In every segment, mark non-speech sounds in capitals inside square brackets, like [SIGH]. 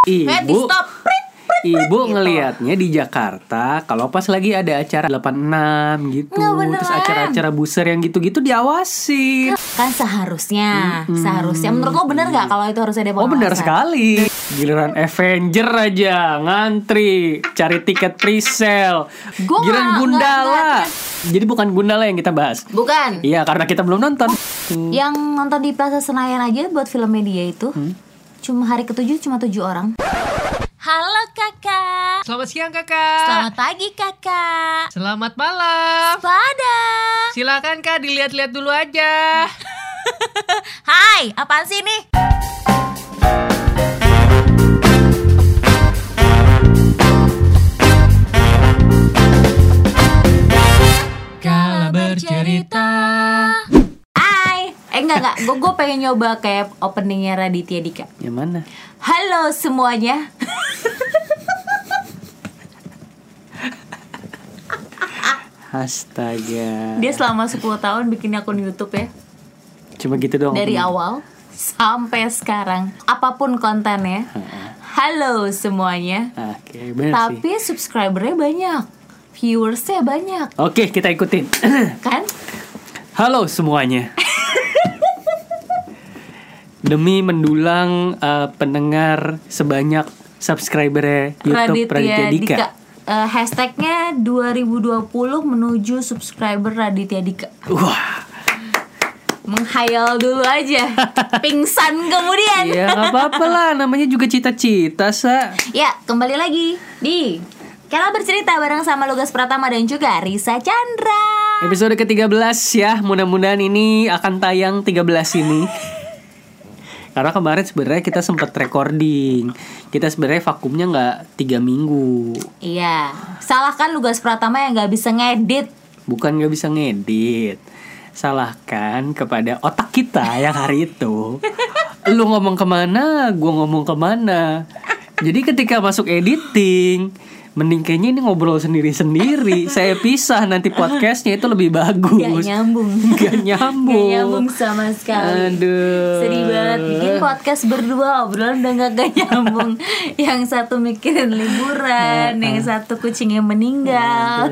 Ibu stop. Prit, prit, prit, Ibu gitu. ngelihatnya di Jakarta kalau pas lagi ada acara 86 gitu. Terus acara-acara buser yang gitu-gitu diawasin. Kan seharusnya, seharusnya menurut lo bener nggak kalau itu harus ada Oh benar pengawasan? sekali. Giliran Avenger aja ngantri cari tiket pre-sale. Gua Giliran Gundala. nggak- Jadi bukan Gundala yang kita bahas. Bukan. Iya karena kita belum nonton. Yang nonton di Plaza Senayan aja buat film media itu Hmm? Cuma hari ketujuh cuma tujuh orang. Halo kakak. Selamat siang kakak. Selamat pagi kakak. Selamat malam. Pada. Silakan kak dilihat-lihat dulu aja. [LAUGHS] Hai, apaan sih ini? Enggak enggak, gue gue pengen nyoba kayak openingnya Raditya Dika. Yang mana? Halo semuanya. Astaga. Dia selama 10 tahun bikin akun YouTube ya. Cuma gitu doang. Dari awal sampai sekarang. Apa pun kontennya. Halo semuanya. Oke, sih. Tapi subscribernya banyak. Viewersnya banyak. Oke, kita ikutin. [CLEARS THROAT] Kan? Halo semuanya. Demi mendulang eh, pendengar sebanyak subscriber YouTube Raditya Dika. Eh, hashtagnya 2020 menuju subscriber Raditya Dika. Wah, Menghayal dulu aja. [LAUGHS] Pingsan kemudian. ya nggak apa-apa lah. Namanya juga cita-cita, sa. Ya, kembali lagi di Kala bercerita bareng sama Lugas Pratama dan juga Risa Chandra. Episode ke-13 ya. Mudah-mudahan ini akan tayang 13 ini. Karena kemarin sebenarnya kita sempat recording. Kita sebenarnya vakumnya nggak tiga minggu. Iya, salahkan Lugas Pratama yang nggak bisa ngedit. bukan nggak bisa ngedit salahkan kepada otak kita yang hari itu lu ngomong ke mana gua ngomong ke mana jadi ketika masuk editing mending kayaknya ini ngobrol sendiri-sendiri. [LAUGHS] Saya pisah nanti podcastnya itu lebih Gak bagus [LAUGHS] nyambung. Nggak nyambung. Gak nyambung sama sekali. aduh. Sedih banget. Bikin podcast berdua obrolan udah gak, gak nyambung. [LAUGHS] Yang satu mikirin liburan Yang satu kucingnya meninggal.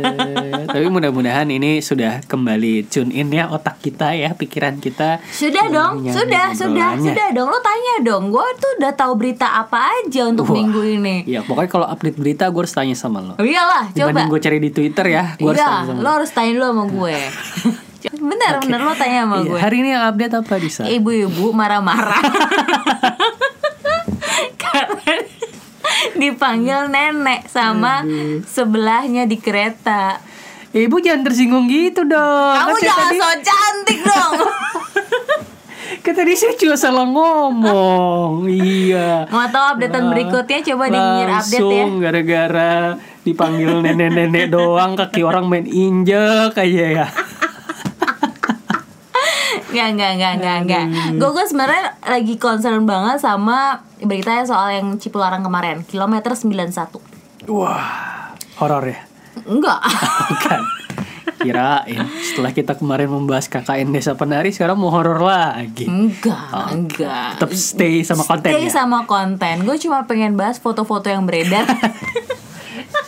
Tapi mudah-mudahan ini sudah kembali tune in ya otak kita ya pikiran kita. Sudah dong, sudah, sudah, sudah dong. Lo tanya dong, gue tuh udah tahu berita apa aja untuk Wah. minggu ini. ya pokoknya kalau update berita gue harus tanya sama lo. Oh iyalah, coba. Dibanding gue cari di Twitter ya gue harus Iya, tanya sama lo harus tanya dulu sama gue. [LAUGHS] Bener, bener lo tanya sama Iya, gue. hari ini yang update apa Disa? Ibu-ibu marah-marah. [LAUGHS] Karena dipanggil nenek sama sebelahnya di kereta. Ibu jangan tersinggung gitu dong. Kamu saya jangan tadi, so cantik dong [LAUGHS] kan tadi saya cuma salah ngomong. [LAUGHS] iya. Mau tahu updatean berikutnya coba dengerin update ya Langsung gara-gara dipanggil nenek-nenek [LAUGHS] doang kaki orang main injek aja ya. Nggak, nggak, nggak, nggak, nggak Gue gue sebenarnya lagi concern banget sama beritanya soal yang Cipularang kemarin Kilometer 91 Wah, horor ya. Enggak [LAUGHS] Bukan. Kirain setelah kita kemarin membahas KKN Desa Penari sekarang mau horor lagi. Enggak, enggak Tetap stay sama Stay kontennya. sama konten Gue cuma pengen bahas foto-foto yang beredar [LAUGHS]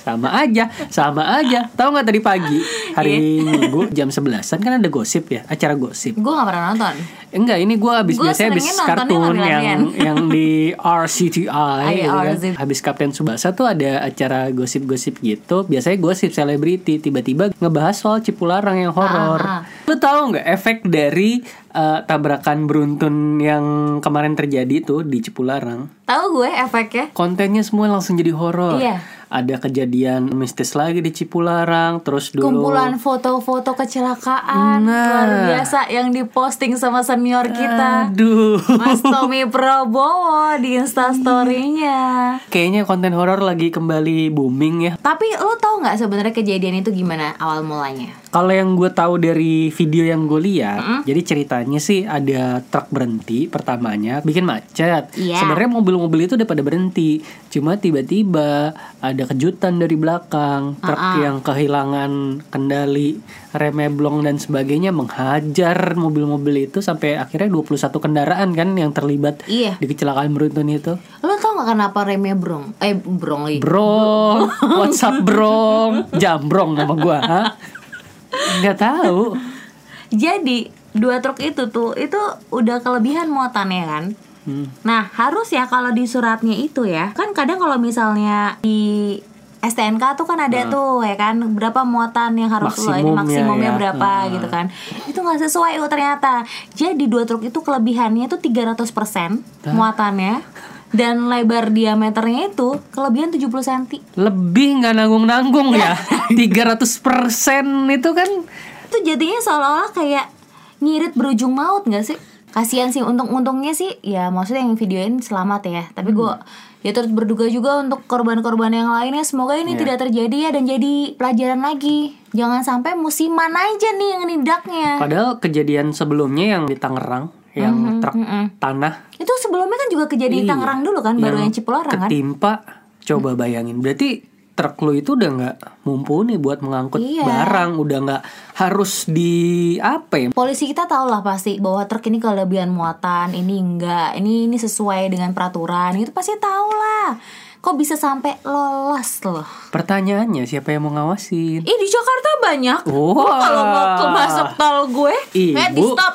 Sama aja, sama aja. Tahu nggak tadi pagi hari Minggu jam 11-an kan ada gosip ya, acara gosip. Gue gak pernah nonton Enggak, ini gue habis Gua biasanya habis kartun yang [LAUGHS] yang di RCTI Iya, gitu kan. Habis Kapten Subasa tuh ada acara gosip-gosip gitu. Biasanya gosip selebriti tiba-tiba ngebahas soal Cipularang yang horor. Ah, ah. Lu tahu nggak efek dari eh, tabrakan beruntun yang kemarin terjadi tuh di Cipularang? Tahu gue efeknya Kontennya semua langsung jadi horor. Iya. Ada kejadian mistis lagi di Cipularang, terus dulu Kumpulan foto-foto kecelakaan Nah. Luar biasa yang diposting sama senior kita Aduh. Mas Tommy [LAUGHS] Prabowo di instastorynya Kayaknya konten horor lagi kembali booming ya. Tapi lo tau nggak sebenarnya kejadian itu gimana awal mulanya? Kalau yang gue tahu dari video yang gue lihat, jadi ceritanya sih ada truk berhenti pertamanya, bikin macet. Iya. Sebenarnya mobil-mobil itu udah pada berhenti, cuma tiba-tiba ada kejutan dari belakang, truk yang kehilangan kendali, remnya blong dan sebagainya menghajar mobil-mobil itu sampai akhirnya 21 kendaraan kan yang terlibat Iya di kecelakaan beruntun itu. Lo tau nggak kenapa remnya brong? Eh brong lagi. Brong, [LAUGHS] WhatsApp brong, jambrong nama gua. Nggak tahu. Jadi dua truk itu tuh itu udah kelebihan muatannya kan. Hmm. Nah harus ya kalau di suratnya itu ya kan kadang kalau misalnya di STNK tuh kan ada tuh ya kan berapa muatan yang harus lo ini Maksimumnya ya. berapa Hmm. gitu kan itu nggak sesuai oh ternyata jadi dua truk itu kelebihannya itu 300% muatannya dan lebar diameternya itu kelebihan 70 cm Lebih nggak nanggung-nanggung ya. [LAUGHS] 300% itu kan. Itu jadinya seolah-olah kayak ngirit berujung maut nggak sih? Kasihan sih untung-untungnya sih ya maksudnya yang videoin selamat ya. Tapi gue ya terus berduga juga untuk korban-korban yang lainnya. Semoga ini Iya. tidak terjadi ya dan jadi pelajaran lagi. Jangan sampai musiman aja nih yang nidaknya. Padahal kejadian sebelumnya yang di Tangerang yang truk tanah. Itu sebelumnya kan juga kejadian di Iya. Tangerang dulu kan baru yang Cipularang kan? ketimpa. Coba bayangin berarti truk lu itu udah nggak mumpuni buat mengangkut Iya. barang udah nggak harus di apa ya? Polisi kita tahu lah pasti bahwa truk ini kelebihan muatan ini enggak ini ini sesuai dengan peraturan. Itu pasti tahu lah. Kok bisa sampai lolos loh? Pertanyaannya siapa yang mau ngawasin? Ih di Jakarta banyak. Gua kalau mau ke masuk tol gue Ibu. eh, di stop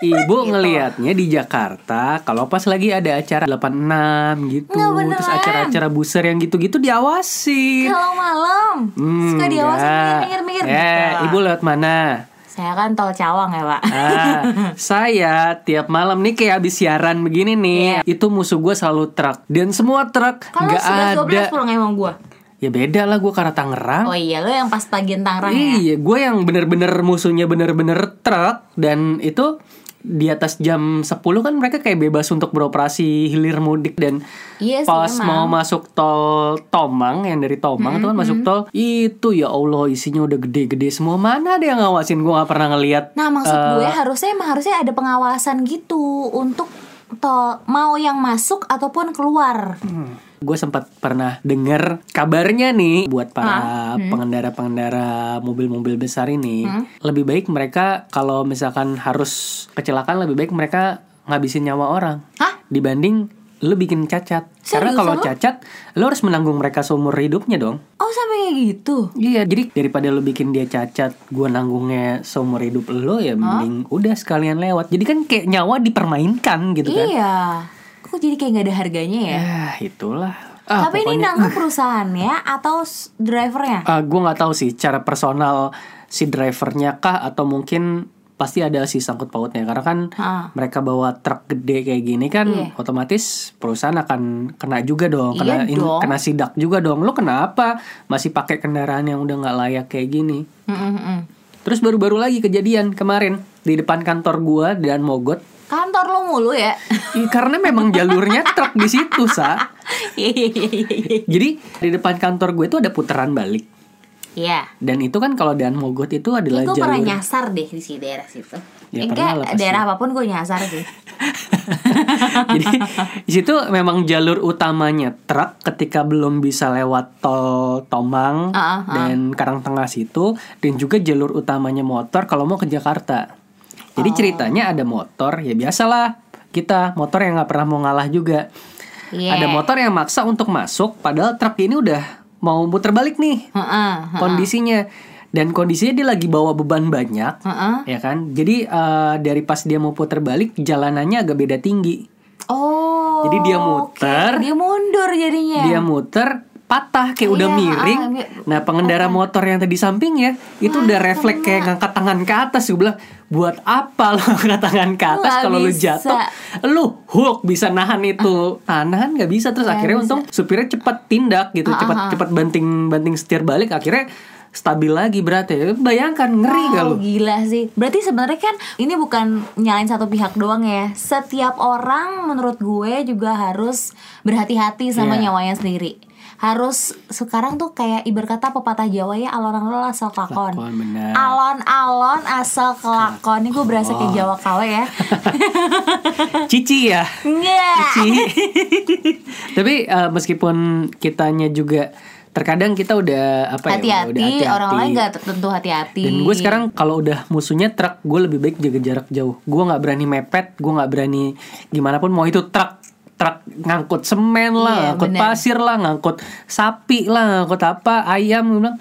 Ibu gitu. ngelihatnya di Jakarta kalau pas lagi ada acara 86 gitu Nggak terus acara-acara buser yang gitu-gitu diawasin Kalau malam Hmm, Suka diawasin enggak. minggir-minggir Eh, gitu. ibu lewat mana? Saya kan tol Cawang ya pak Ah, [LAUGHS] saya tiap malam nih kayak habis siaran begini nih, itu musuh gue selalu truk dan semua truk nggak 11-12 ada. pulang emang gue Ya beda lah gue karena Tangerang. Oh iya lo yang pas bagian Tangerang ya Iya, gue yang bener-bener musuhnya bener-bener truk dan itu di atas jam 10 kan mereka kayak bebas untuk beroperasi hilir mudik dan Iya sih, pas emang. mau masuk tol Tomang yang dari Tomang itu kan masuk tol itu ya Allah isinya udah gede-gede semua mana ada yang ngawasin gue gak pernah ngeliat Nah maksud Eh. gue harusnya emang harusnya ada pengawasan gitu Untuk tol mau yang masuk ataupun keluar gue sempat pernah dengar kabarnya nih buat Ah, para hmm. pengendara-pengendara mobil-mobil besar ini lebih baik mereka kalau misalkan harus kecelakaan lebih baik mereka ngabisin nyawa orang Hah? dibanding lu bikin cacat karena Seriusan kalau cacat lu harus menanggung mereka seumur hidupnya dong Oh sampai kayak gitu Iya, jadi daripada lu bikin dia cacat, gua nanggungnya seumur hidup lo ya mending udah sekalian lewat. Jadi kan kayak nyawa dipermainkan gitu kan. Iya Kok jadi kayak gak ada harganya ya Ya, itulah. Ah, Tapi ini pokoknya- nanggung [LAUGHS] perusahaannya atau drivernya? Ah, gue nggak tahu sih cara personal si drivernya kah atau mungkin pasti ada sih sangkut pautnya karena kan Ah. mereka bawa truk gede kayak gini kan Iya. otomatis perusahaan akan kena juga dong kena Iya in- dong. kena sidak juga dong lo kenapa masih pakai kendaraan yang udah nggak layak kayak gini Mm-mm-mm. terus baru-baru lagi kejadian kemarin di depan kantor gua dan Mogot Kantor lo mulu ya? [LAUGHS] Karena memang jalurnya truk di situ sa [LAUGHS] jadi di depan kantor gue itu ada putaran balik Iya. dan itu kan kalau dan Mogot itu adalah Gue jalur pernah nyasar deh di si daerah situ. Ya, pernah lah daerah apa pun gue nyasar sih. [LAUGHS] Jadi di situ memang jalur utamanya truk ketika belum bisa lewat tol Tomang ah. dan Karangtengah situ dan juga jalur utamanya motor kalau mau ke Jakarta. Oh. Jadi ceritanya ada motor ya biasalah kita motor yang nggak pernah mau ngalah juga. Iya. Ada motor yang maksa untuk masuk padahal truk ini udah mau muter balik nih Heeh, heeh, kondisinya dan kondisinya dia lagi bawa beban banyak heeh. ya kan. Jadi eh, dari pas dia mau puter balik jalanannya agak beda tinggi. Oh. Jadi dia muter. Dia mundur jadinya. dia muter patah kayak udah Iya, miring. ah, Nah pengendara motor yang tadi sampingnya itu udah refleks kayak ngangkat tangan ke atas. Gue bilang buat apa lo [LAUGHS] ngangkat tangan ke atas kalau lu jatuh, lu hook bisa nahan itu. Ah, nahan nggak bisa terus Nggak akhirnya bisa. untung supirnya cepat tindak gitu, Ah, cepat ah, ah. cepat banting banting setir balik akhirnya stabil lagi beratnya. Bayangkan ngeri Wow, gak lu? gila sih. Berarti sebenarnya kan ini bukan nyalain satu pihak doang ya. Setiap orang menurut gue juga harus berhati-hati sama Iya. nyawanya sendiri. Harus sekarang tuh kayak ibarat kata pepatah Jawa ya alon-alon asal kelakon. Benar. Alon-alon asal kelakon. Ini gue berasa kayak Jawa KW ya. [LAUGHS] Cici ya. Cici. [LAUGHS] Tapi eh, meskipun kitanya juga terkadang kita udah apa ya? udah Hati-hati, orang lain gak tentu hati-hati. Dan gue sekarang kalau udah musuhnya truk, gue lebih baik jaga jarak jauh. Gue nggak berani mepet, gue nggak berani gimana pun mau itu truk truk ngangkut semen lah, Iya, ngangkut bener. pasir lah, ngangkut sapi lah, ngangkut apa, ayam gue bilang,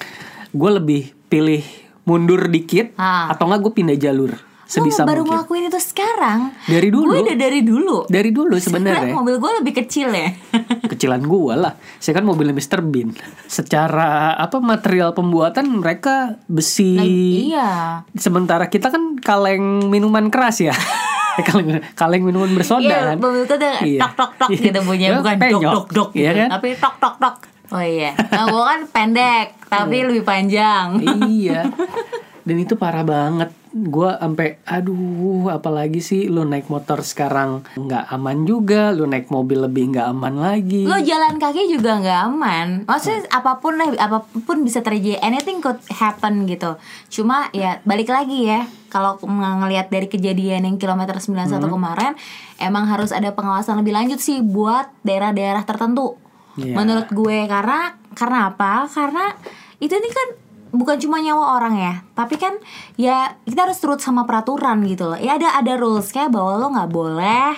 gue lebih pilih mundur dikit Ah. atau enggak gue pindah jalur sebisa baru mungkin. ngelakuin itu sekarang Dari dulu. Gue udah dari dulu Dari dulu Sebenarnya mobil gue lebih kecil ya [LAUGHS] kecilan gua lah. Saya kan mobilnya Mr. Bean. Secara apa material pembuatan mereka besi. Iya Sementara kita kan kaleng minuman keras ya. [LAUGHS] [LAUGHS] kaleng, kaleng minuman bersoda Iya, kan. ada Iya. tok tok tok Iya. gitu bunyinya Ya, bukan dok penyok. dok dok Iya gitu. kan? tapi tok tok tok. Oh iya, nah, gue kan pendek tapi lebih panjang. iya. [LAUGHS] Dan itu parah banget. Gua sampai aduh, apalagi sih lu naik motor sekarang nggak aman juga, lu naik mobil lebih nggak aman lagi. Lo jalan kaki juga nggak aman. Maksudnya apa pun lah, apa pun bisa terjadi. Anything could happen gitu. Cuma ya balik lagi ya. Kalau ng- ngelihat dari kejadian yang kilometer 91 Hmm. kemarin, emang harus ada pengawasan lebih lanjut sih buat daerah-daerah tertentu. Iya. Menurut gue karena karena apa? Karena itu ini kan bukan cuma nyawa orang ya, tapi kan ya kita harus turut sama peraturan gitu loh. Ya ada ada rules kayak bahwa lo nggak boleh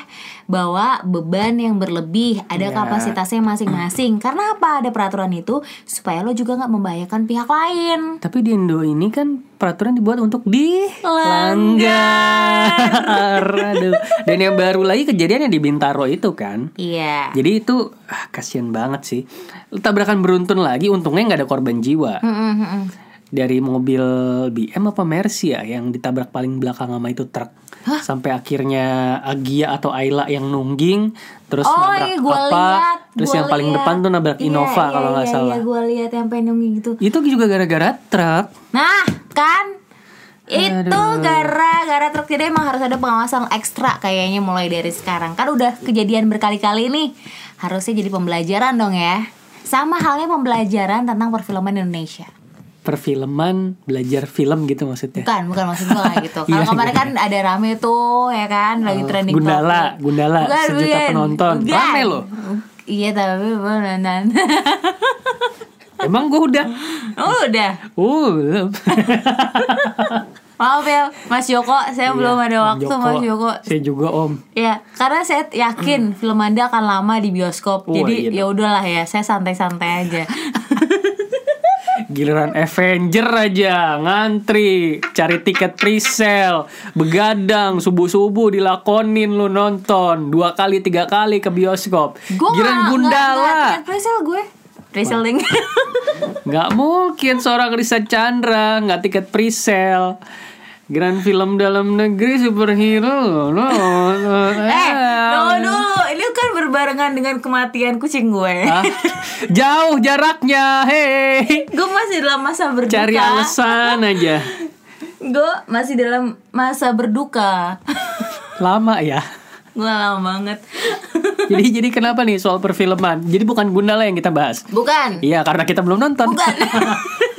bawa beban yang berlebih, ada Ya. kapasitasnya masing-masing. Karena apa? Ada peraturan itu supaya lo juga nggak membahayakan pihak lain. Tapi di Indo ini kan peraturan dibuat untuk dilanggar. [LAUGHS] Aduh. Dan yang baru lagi kejadiannya di Bintaro itu kan. Iya. Jadi itu ah, kasihan banget sih. Tabrakan beruntun lagi, untungnya nggak ada korban jiwa. Mm-mm, mm-mm. Dari mobil BM apa Mercy ya yang ditabrak paling belakang sama itu truk. Sampai akhirnya Agia atau Ayla yang nungging, terus Oh nabrak iya gue apa? lihat. terus gua yang paling lihat. depan tuh nabrak Iya, Innova iya, kalau nggak iya, salah. Iya gue lihat yang pengen gitu. Itu juga gara-gara truk. Nah, kan itu gara-gara truk jadi emang harus ada pengawasan ekstra kayaknya mulai dari sekarang. Kan udah kejadian berkali-kali nih. Harusnya jadi pembelajaran dong ya. Sama halnya pembelajaran tentang perfilman Indonesia. Perfilman belajar film gitu maksudnya. Bukan, bukan maksud gue kayak [LAUGHS] gitu. Kalau Iya, kemarin kan ada rame tuh ya kan lagi trending Gundala, topik. Gundala, sejuta penonton. Rame loh. Iya tapi beneran. [LAUGHS] Emang gue udah oh udah. Uh belum [LAUGHS] Maaf ya Mas Joko, saya belum ada waktu Mas Joko. Saya juga om Ya, karena saya yakin [CLEARS THROAT] film Anda akan lama di bioskop. Oh, jadi iya ya udahlah ya, saya santai-santai aja. Giliran Avenger aja Ngantri Cari tiket presale Begadang Subuh-subuh dilakonin lu nonton Dua kali tiga kali ke bioskop Gue Giliran Gundala Tiket presale gue. Presale ding. [LAUGHS] Nggak mungkin seorang Risa Chandra Nggak tiket presale Grand film dalam negeri superhero no, no, eh, tunggu dulu. Berbarengan dengan kematian kucing gue. Ah, [LAUGHS] Jauh jaraknya Hei gue masih dalam masa berduka. Cari alasan aja Gue masih dalam masa berduka. Lama ya gue lama banget. [LAUGHS] Jadi jadi kenapa nih soal perfilman? Jadi bukan Gundala yang kita bahas. Bukan. Iya, karena kita belum nonton. Bukan.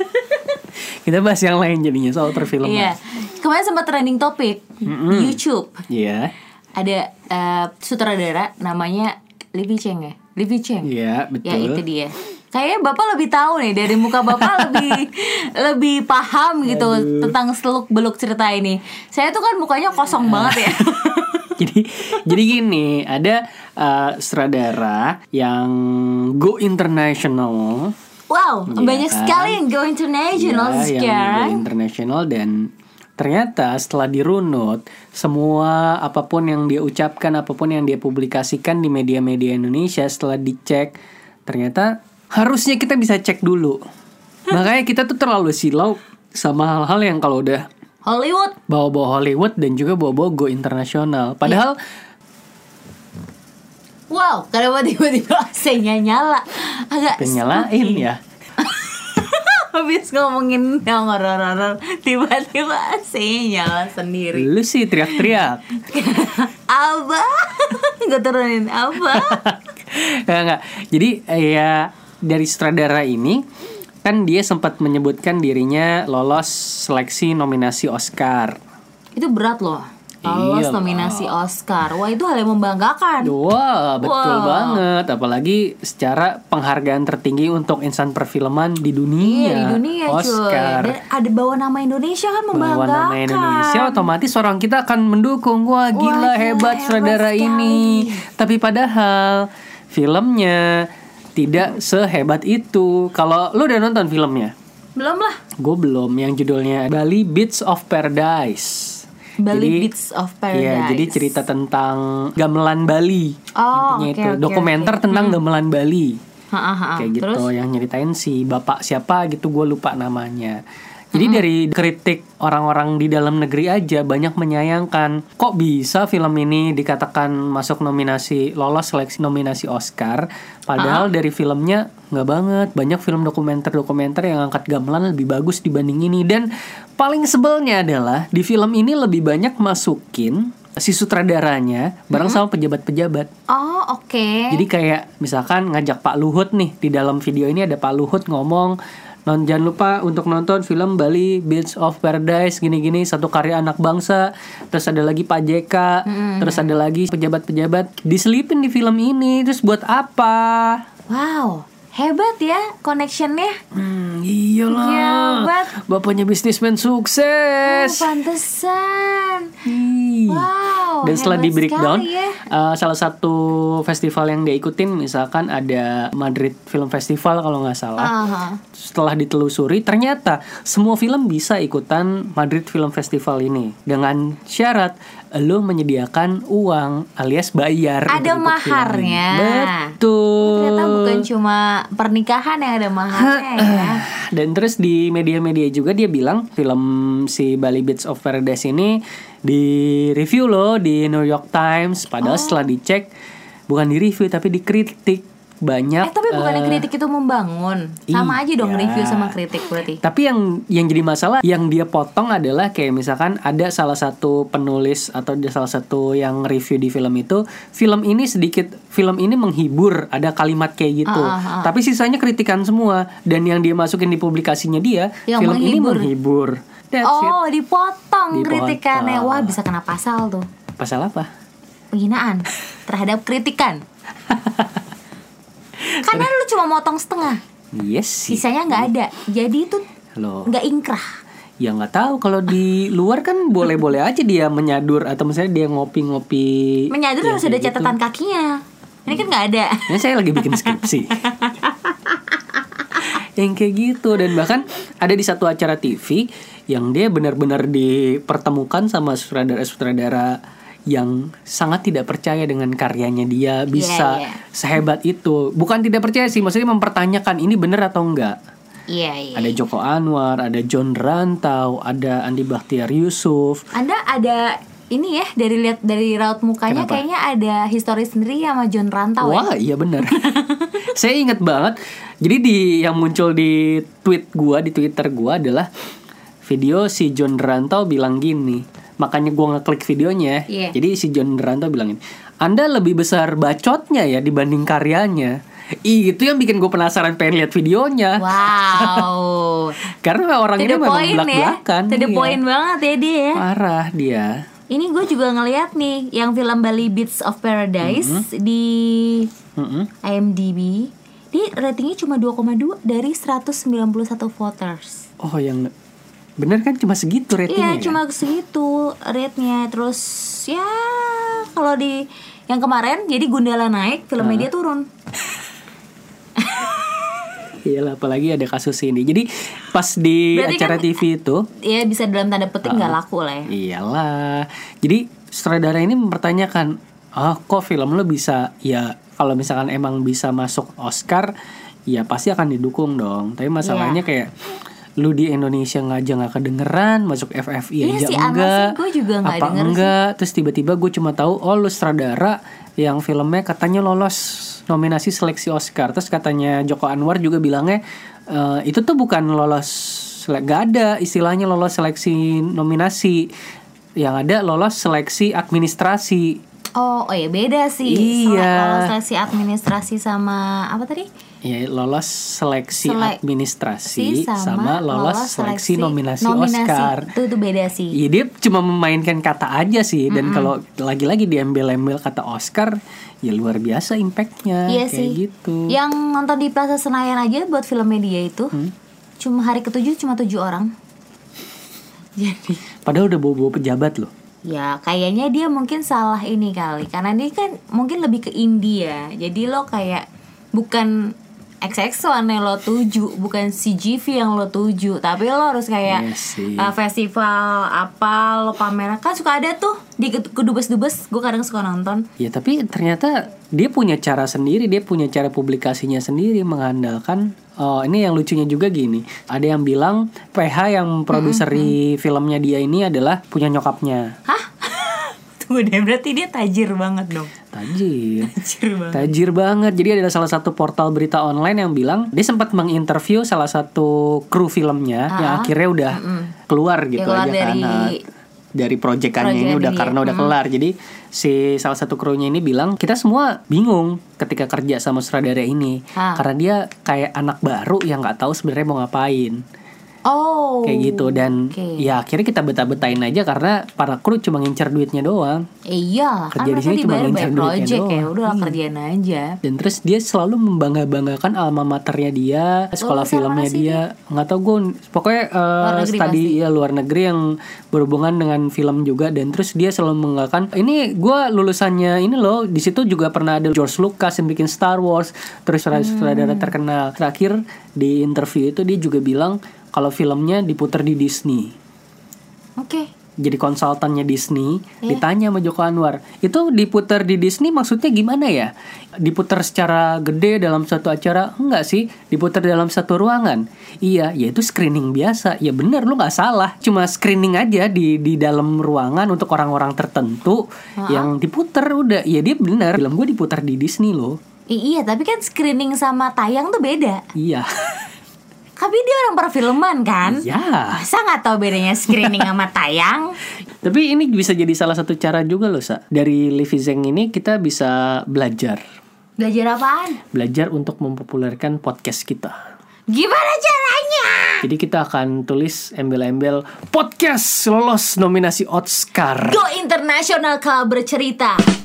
[LAUGHS] kita bahas yang lain jadinya soal perfilman. Iya. Kemarin sempat trending topik di YouTube. Iya. Ada eh, sutradara namanya Livi Cheng ya. Livi Cheng. Iya, betul. Ya itu dia. Kayaknya bapak lebih tahu nih dari muka bapak lebih [LAUGHS] lebih paham gitu tentang seluk beluk cerita ini. Saya tuh kan mukanya kosong banget ya. [LAUGHS] jadi jadi gini, ada uh, sutradara yang go international. Wow, Iya banyak kan? sekali yang go international Ya, yang go sekarang. international dan ternyata setelah dirunut semua apa pun yang dia ucapkan apa pun yang dia publikasikan di media-media Indonesia setelah dicek ternyata harusnya kita bisa cek dulu. Makanya kita tuh terlalu silau sama hal-hal yang kalau udah Hollywood. bawa-bawa Hollywood dan juga bawa-bawa go internasional. Padahal Wow, kenapa tiba-tiba [LAUGHS] AC-nya nyala? Agak penyalain ya Habis ngomongin yang horor-horor, tiba-tiba nyala sendiri. lu sih teriak-teriak [LAUGHS] Abah, [LAUGHS] gue turunin Abah. [LAUGHS] Enggak, enggak. Jadi ya dari sutradara ini kan dia sempat menyebutkan dirinya lolos seleksi nominasi Oscar. Itu berat loh. Lolos Iya nominasi Oscar. Wah itu hal yang membanggakan. Wah, betul Wah. banget. Apalagi secara penghargaan tertinggi untuk insan perfilman di dunia. Iya di dunia Oscar. cuy. Dan ada bawa nama Indonesia kan Bawa membanggakan. nama Indonesia otomatis orang kita akan mendukung Wah gila gila, hebat hebat saudara sekali. ini Tapi padahal filmnya tidak sehebat itu Kalau lu udah nonton filmnya? Belum lah. Gue belum yang judulnya Bali Beats of Paradise Bali Beats of Paradise. Iya, jadi cerita tentang gamelan Bali Oh, intinya oke, itu oke, dokumenter oke. tentang gamelan Bali Ha, ha, ha. kayak gitu Terus yang nyeritain si bapak siapa gitu gue lupa namanya jadi Hmm. dari kritik orang-orang di dalam negeri aja banyak menyayangkan kok bisa film ini dikatakan masuk nominasi lolos seleksi nominasi Oscar padahal dari filmnya nggak banget. Banyak film dokumenter-dokumenter yang angkat gamelan lebih bagus dibanding ini. Dan paling sebelnya adalah di film ini lebih banyak masukin si sutradaranya bareng sama pejabat-pejabat. Oh oke. jadi kayak misalkan ngajak Pak Luhut nih di dalam video ini ada Pak Luhut ngomong non jangan lupa untuk nonton film Bali Beats of Paradise gini-gini satu karya anak bangsa terus ada lagi Pak JK terus ada lagi pejabat-pejabat diselipin di film ini terus buat apa Wow hebat ya connectionnya. hmm, iyalah Hebat. bapaknya bisnismen Oh, sukses pantesan. Ih. Wow. Dan setelah di breakdown, ya. uh, salah satu festival yang dia ikutin, misalkan ada Madrid Film Festival kalau nggak salah. Aha. Setelah ditelusuri, ternyata semua film bisa ikutan Madrid Film Festival ini dengan syarat lo menyediakan uang alias bayar. Ada film maharnya. Betul. Ternyata bukan cuma pernikahan yang ada maharnya ya. [CLEARS THROAT] Dan terus di media-media juga dia bilang film si Bali Beats of Paradise ini di review loh di New York Times. Padahal setelah dicek bukan di review tapi dikritik banyak. Eh tapi bukannya eh, kritik itu membangun. Sama aja dong iya. review sama kritik berarti. Tapi yang yang jadi masalah yang dia potong adalah kayak misalkan ada salah satu penulis atau ada salah satu yang review di film itu film ini sedikit film ini menghibur ada kalimat kayak gitu. Ah, ah, ah. Tapi sisanya kritikan semua dan yang dia masukin di publikasinya dia Yang film ini menghibur. menghibur. That's it. Oh dipotong, Dipotong. kritikannya. Wah bisa kena pasal tuh. Pasal apa? Penghinaan [LAUGHS] terhadap kritikan. Karena lu cuma motong setengah, Yes sih. sisanya nggak ada. Jadi itu nggak ingkrah. Ya nggak tahu kalau di luar kan boleh-boleh aja dia menyadur atau misalnya dia ngopi-ngopi. Menyadur harus ada kayak gitu. catatan kakinya. Ini kan nggak ada. Ini saya lagi bikin skripsi. yang kayak gitu dan bahkan ada di satu acara TV yang dia benar-benar dipertemukan sama sutradara-sutradara yang sangat tidak percaya dengan karyanya dia bisa iya. sehebat itu. Bukan tidak percaya sih, maksudnya mempertanyakan ini benar atau enggak. Iya iya. Ada Joko Anwar, ada John Rantau, ada Andi Bahtiar Yusuf. Anda ada ini ya dari lihat dari raut mukanya Kenapa? kayaknya ada histori sendiri sama John Rantau ya. Wah, iya benar. [LAUGHS] Saya ingat banget. Jadi di yang muncul di tweet gua di Twitter gua adalah video si John Rantau bilang gini. Makanya gua ngeklik videonya. Iya. Jadi si John Rantau bilang gini. Anda lebih besar bacotnya ya dibanding karyanya. Ih, itu yang bikin gue penasaran pengen lihat videonya. Wow. [LAUGHS] Karena orang ini memang point ya. belak-belakan. To the iya. point banget ya dia. ya. Parah dia. Ini gue juga ngeliat nih yang film Bali Beats of Paradise Mm-hmm. di Mm-mm. IMDb. Dia ratingnya cuma 2,2 dari 191 voters. Oh, yang bener kan cuma segitu ratingnya. Iya, ya? cuma segitu rate-nya. Terus ya kalau di yang kemarin jadi Gundala naik, film media turun. [LAUGHS] Iyalah apalagi ada kasus ini. Jadi pas di Berarti acara kan- TV itu Ya bisa dalam tanda petik nggak Ah. laku lah ya. iyalah. Jadi sutradara ini mempertanyakan, "Ah, kok film lo bisa ya kalau misalkan emang bisa masuk Oscar, ya pasti akan didukung dong." Tapi masalahnya Iya. kayak lu di Indonesia nggak aja nggak kedengeran masuk FFI Iya aja sih, enggak sih, gua juga nggak apa denger sih. enggak terus tiba-tiba gue cuma tahu oh lu sutradara yang filmnya katanya lolos nominasi seleksi Oscar terus katanya Joko Anwar juga bilangnya "Eh, itu tuh bukan lolos gak ada istilahnya lolos seleksi nominasi yang ada lolos seleksi administrasi Oh, oh ya beda sih. Iya. Kalau seleksi administrasi sama apa tadi? Ya lolos seleksi Selek- administrasi Si sama, lolos, seleksi, nominasi, Oscar. Itu tuh beda sih. Iya dia cuma memainkan kata aja sih dan kalau lagi-lagi diambil-ambil kata Oscar ya luar biasa impactnya Iya kayak sih. gitu. Yang nonton di Plaza Senayan aja buat film media itu Hmm? cuma hari ketujuh cuma tujuh orang. [LAUGHS] Jadi Padahal udah bawa-bawa pejabat loh. ya kayaknya dia mungkin salah ini kali karena dia kan mungkin lebih ke India. Jadi lo kayak bukan XX1 yang lo tuju, bukan CGV yang lo tuju, tapi lo harus kayak Iya sih. uh, festival apa lo pameran kan suka ada tuh di ke- kedubes-dubes gue kadang suka nonton Ya tapi ternyata dia punya cara sendiri, dia punya cara publikasinya sendiri mengandalkan oh ini yang lucunya juga gini. Ada yang bilang PH yang produseri filmnya dia ini adalah punya nyokapnya. hah tunggu deh berarti dia tajir banget dong Tajir. tajir banget Tajir banget. Jadi ada salah satu portal berita online yang bilang dia sempat menginterview salah satu kru filmnya yang akhirnya udah keluar gitu keluar aja dari- karena dari proyekannya ini udah ini, karena udah kelar. Jadi si salah satu krunya ini bilang kita semua bingung ketika kerja sama sutradara ini Ah. karena dia kayak anak baru yang nggak tahu sebenarnya mau ngapain oh kayak gitu dan oke. ya akhirnya kita betah-betahin aja karena para kru cuma ngincer duitnya doang. Eh, iya kan Kerja di mereka sini cuma ngincer duitnya project ya doang. udah lah Iya. kerjaan aja dan terus dia selalu membangga-banggakan alma maternya dia sekolah filmnya dia nggak tahu gue pokoknya uh, studi pasti. ya luar negeri yang berhubungan dengan film juga dan terus dia selalu mengatakan ini gue lulusannya ini loh di situ juga pernah ada George Lucas yang bikin Star Wars terus Hmm. sutradara terkenal terakhir di interview itu dia juga bilang kalau filmnya diputar di Disney. Oke. Jadi konsultannya Disney Iya. ditanya sama Joko Anwar itu diputar di Disney maksudnya gimana ya? Diputar secara gede dalam satu acara? Enggak sih diputar dalam satu ruangan. Iya yaitu screening biasa. Ya bener lu nggak salah. Cuma screening aja di di dalam ruangan untuk orang-orang tertentu yang diputar udah. Ya dia bener film gue diputar di Disney loh. I- iya tapi kan screening sama tayang tuh beda. Iya tapi dia orang perfilman kan? Ya masa nggak tahu bedanya screening sama tayang? [LAUGHS] Tapi ini bisa jadi salah satu cara juga loh sa. Dari Livi Zeng ini kita bisa belajar. Belajar apaan? Belajar untuk mempopulerkan podcast kita. gimana caranya? Jadi kita akan tulis embel-embel podcast lolos nominasi Oscar. Go internasional kalau bercerita